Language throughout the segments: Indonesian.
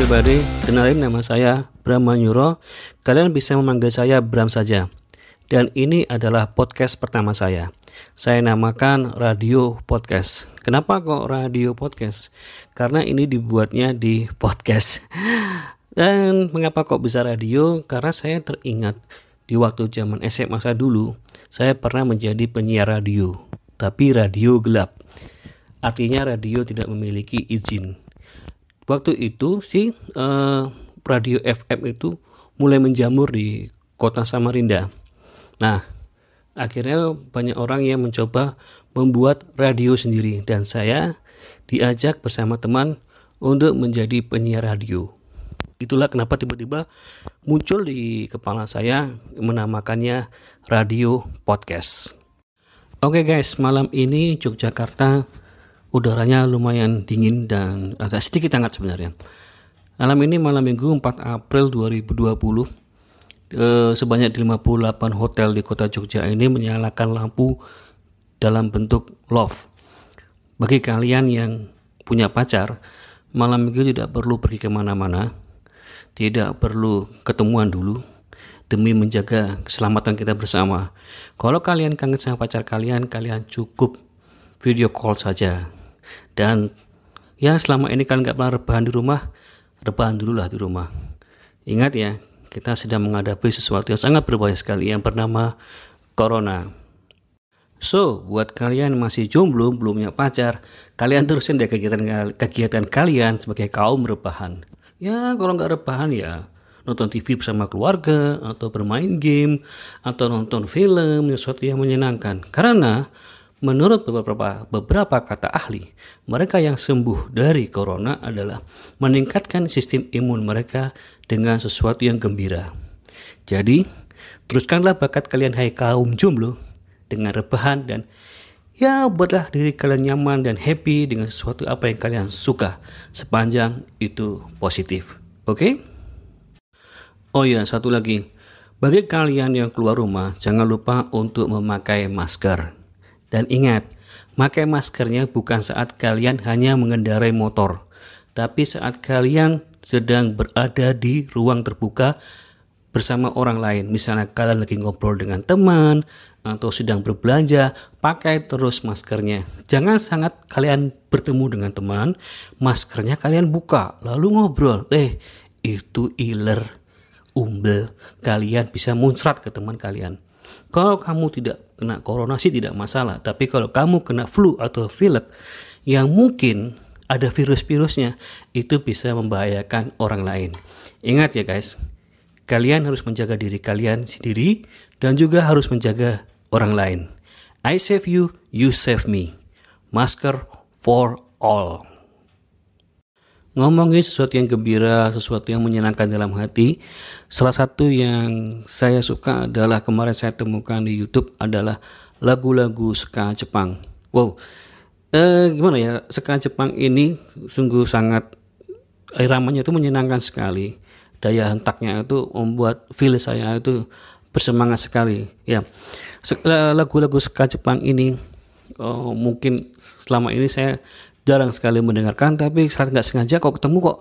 everybody, kenalin nama saya Bram Manyuro. Kalian bisa memanggil saya Bram saja. Dan ini adalah podcast pertama saya. Saya namakan Radio Podcast. Kenapa kok Radio Podcast? Karena ini dibuatnya di podcast. Dan mengapa kok bisa radio? Karena saya teringat di waktu zaman SMA saya dulu, saya pernah menjadi penyiar radio, tapi radio gelap. Artinya radio tidak memiliki izin waktu itu sih uh, radio FM itu mulai menjamur di kota Samarinda. Nah, akhirnya banyak orang yang mencoba membuat radio sendiri dan saya diajak bersama teman untuk menjadi penyiar radio. Itulah kenapa tiba-tiba muncul di kepala saya menamakannya radio podcast. Oke guys, malam ini Yogyakarta udaranya lumayan dingin dan agak sedikit hangat sebenarnya. Malam ini malam minggu 4 April 2020 eh, sebanyak 58 hotel di kota Jogja ini menyalakan lampu dalam bentuk love. Bagi kalian yang punya pacar, malam minggu tidak perlu pergi ke mana-mana, tidak perlu ketemuan dulu demi menjaga keselamatan kita bersama. Kalau kalian kangen sama pacar kalian, kalian cukup video call saja dan ya selama ini kalian nggak pernah rebahan di rumah rebahan dulu lah di rumah ingat ya kita sedang menghadapi sesuatu yang sangat berbahaya sekali yang bernama corona So, buat kalian yang masih jomblo, belum punya pacar, kalian terusin deh kegiatan kegiatan kalian sebagai kaum rebahan. Ya, kalau nggak rebahan ya nonton TV bersama keluarga, atau bermain game, atau nonton film, sesuatu yang menyenangkan. Karena Menurut beberapa, beberapa kata ahli, mereka yang sembuh dari corona adalah meningkatkan sistem imun mereka dengan sesuatu yang gembira. Jadi, teruskanlah bakat kalian hai kaum jomblo dengan rebahan dan ya buatlah diri kalian nyaman dan happy dengan sesuatu apa yang kalian suka sepanjang itu positif. Oke? Okay? Oh ya, satu lagi. Bagi kalian yang keluar rumah, jangan lupa untuk memakai masker. Dan ingat, pakai maskernya bukan saat kalian hanya mengendarai motor, tapi saat kalian sedang berada di ruang terbuka bersama orang lain. Misalnya kalian lagi ngobrol dengan teman atau sedang berbelanja, pakai terus maskernya. Jangan sangat kalian bertemu dengan teman, maskernya kalian buka, lalu ngobrol. Eh, itu iler, umbel, kalian bisa muncrat ke teman kalian. Kalau kamu tidak kena corona sih tidak masalah, tapi kalau kamu kena flu atau pilek yang mungkin ada virus-virusnya, itu bisa membahayakan orang lain. Ingat ya guys, kalian harus menjaga diri kalian sendiri dan juga harus menjaga orang lain. I save you, you save me. Masker for all. Ngomongin sesuatu yang gembira, sesuatu yang menyenangkan dalam hati. Salah satu yang saya suka adalah kemarin saya temukan di YouTube adalah lagu-lagu ska Jepang. Wow, eh, gimana ya? Ska Jepang ini sungguh sangat iramanya itu menyenangkan sekali. Daya hentaknya itu membuat feel saya itu bersemangat sekali. Ya, eh, lagu-lagu ska Jepang ini oh, mungkin selama ini saya jarang sekali mendengarkan tapi saat nggak sengaja kok ketemu kok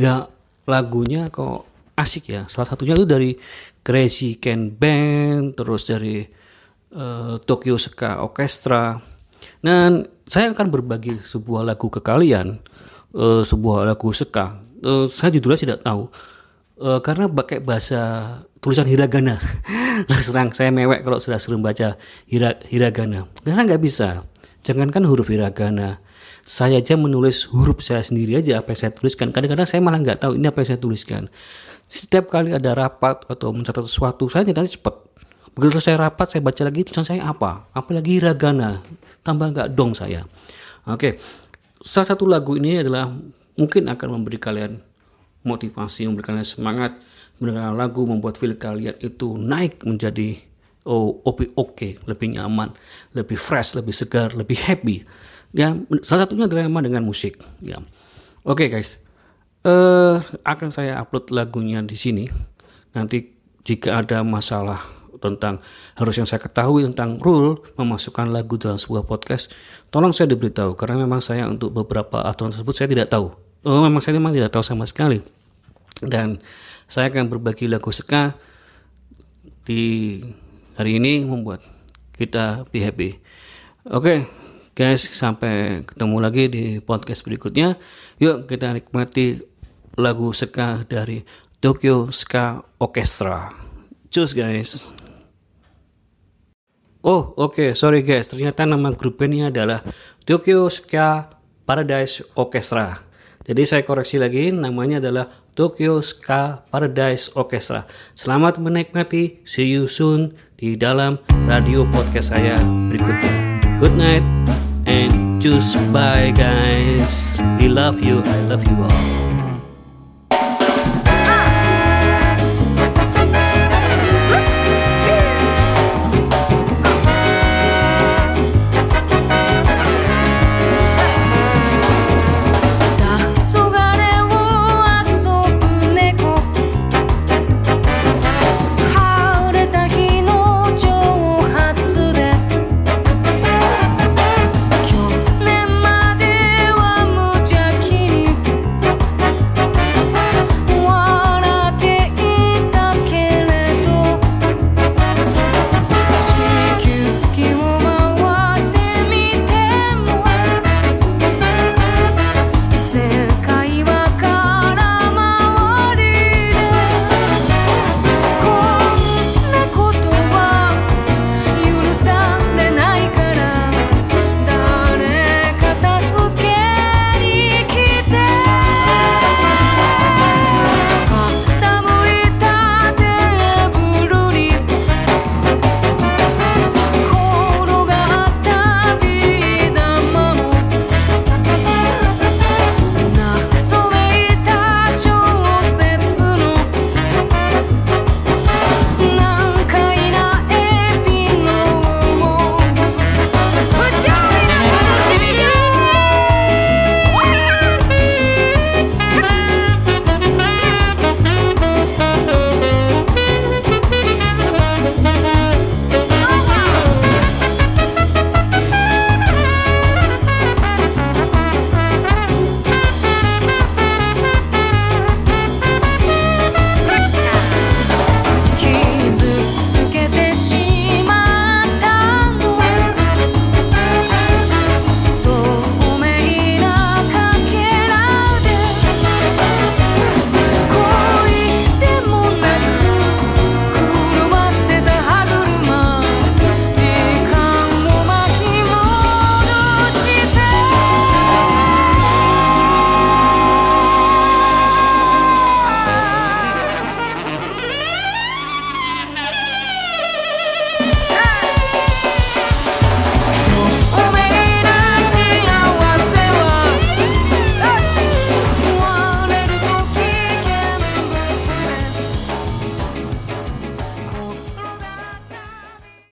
ya lagunya kok asik ya. Salah satunya itu dari Crazy Ken Band terus dari uh, Tokyo Ska Orchestra. Dan saya akan berbagi sebuah lagu ke kalian uh, sebuah lagu ska. Uh, saya judulnya tidak tahu uh, karena pakai bahasa tulisan hiragana. Serang saya mewek kalau sudah sering baca hira, hiragana. Karena nggak bisa. Jangankan huruf hiragana saya aja menulis huruf saya sendiri aja apa yang saya tuliskan. Kadang-kadang saya malah nggak tahu ini apa yang saya tuliskan. Setiap kali ada rapat atau mencatat sesuatu saya tidak cepat. Begitu saya rapat saya baca lagi tulisan saya apa? Apalagi ragana tambah nggak dong saya. Oke. Salah satu lagu ini adalah mungkin akan memberi kalian motivasi memberi kalian semangat. Mendengarkan lagu membuat feel kalian itu naik menjadi oh oke okay, lebih nyaman lebih fresh lebih segar lebih happy Ya, salah satunya adalah dengan musik. Ya, oke okay, guys, uh, akan saya upload lagunya di sini. Nanti jika ada masalah tentang harus yang saya ketahui tentang rule memasukkan lagu dalam sebuah podcast, tolong saya diberitahu karena memang saya untuk beberapa aturan tersebut saya tidak tahu. Oh, memang saya memang tidak tahu sama sekali. dan saya akan berbagi lagu ska di hari ini membuat kita be happy. Oke, guys, sampai ketemu lagi di podcast berikutnya. Yuk kita nikmati lagu ska dari Tokyo Ska Orchestra. Cus guys. Oh, oke, okay. sorry guys. Ternyata nama grup ini adalah Tokyo Ska Paradise Orchestra. Jadi saya koreksi lagi, namanya adalah Tokyo Ska Paradise Orchestra. Selamat menikmati, see you soon di dalam radio podcast saya berikutnya. Good night and choose bye guys. We love you, I love you all.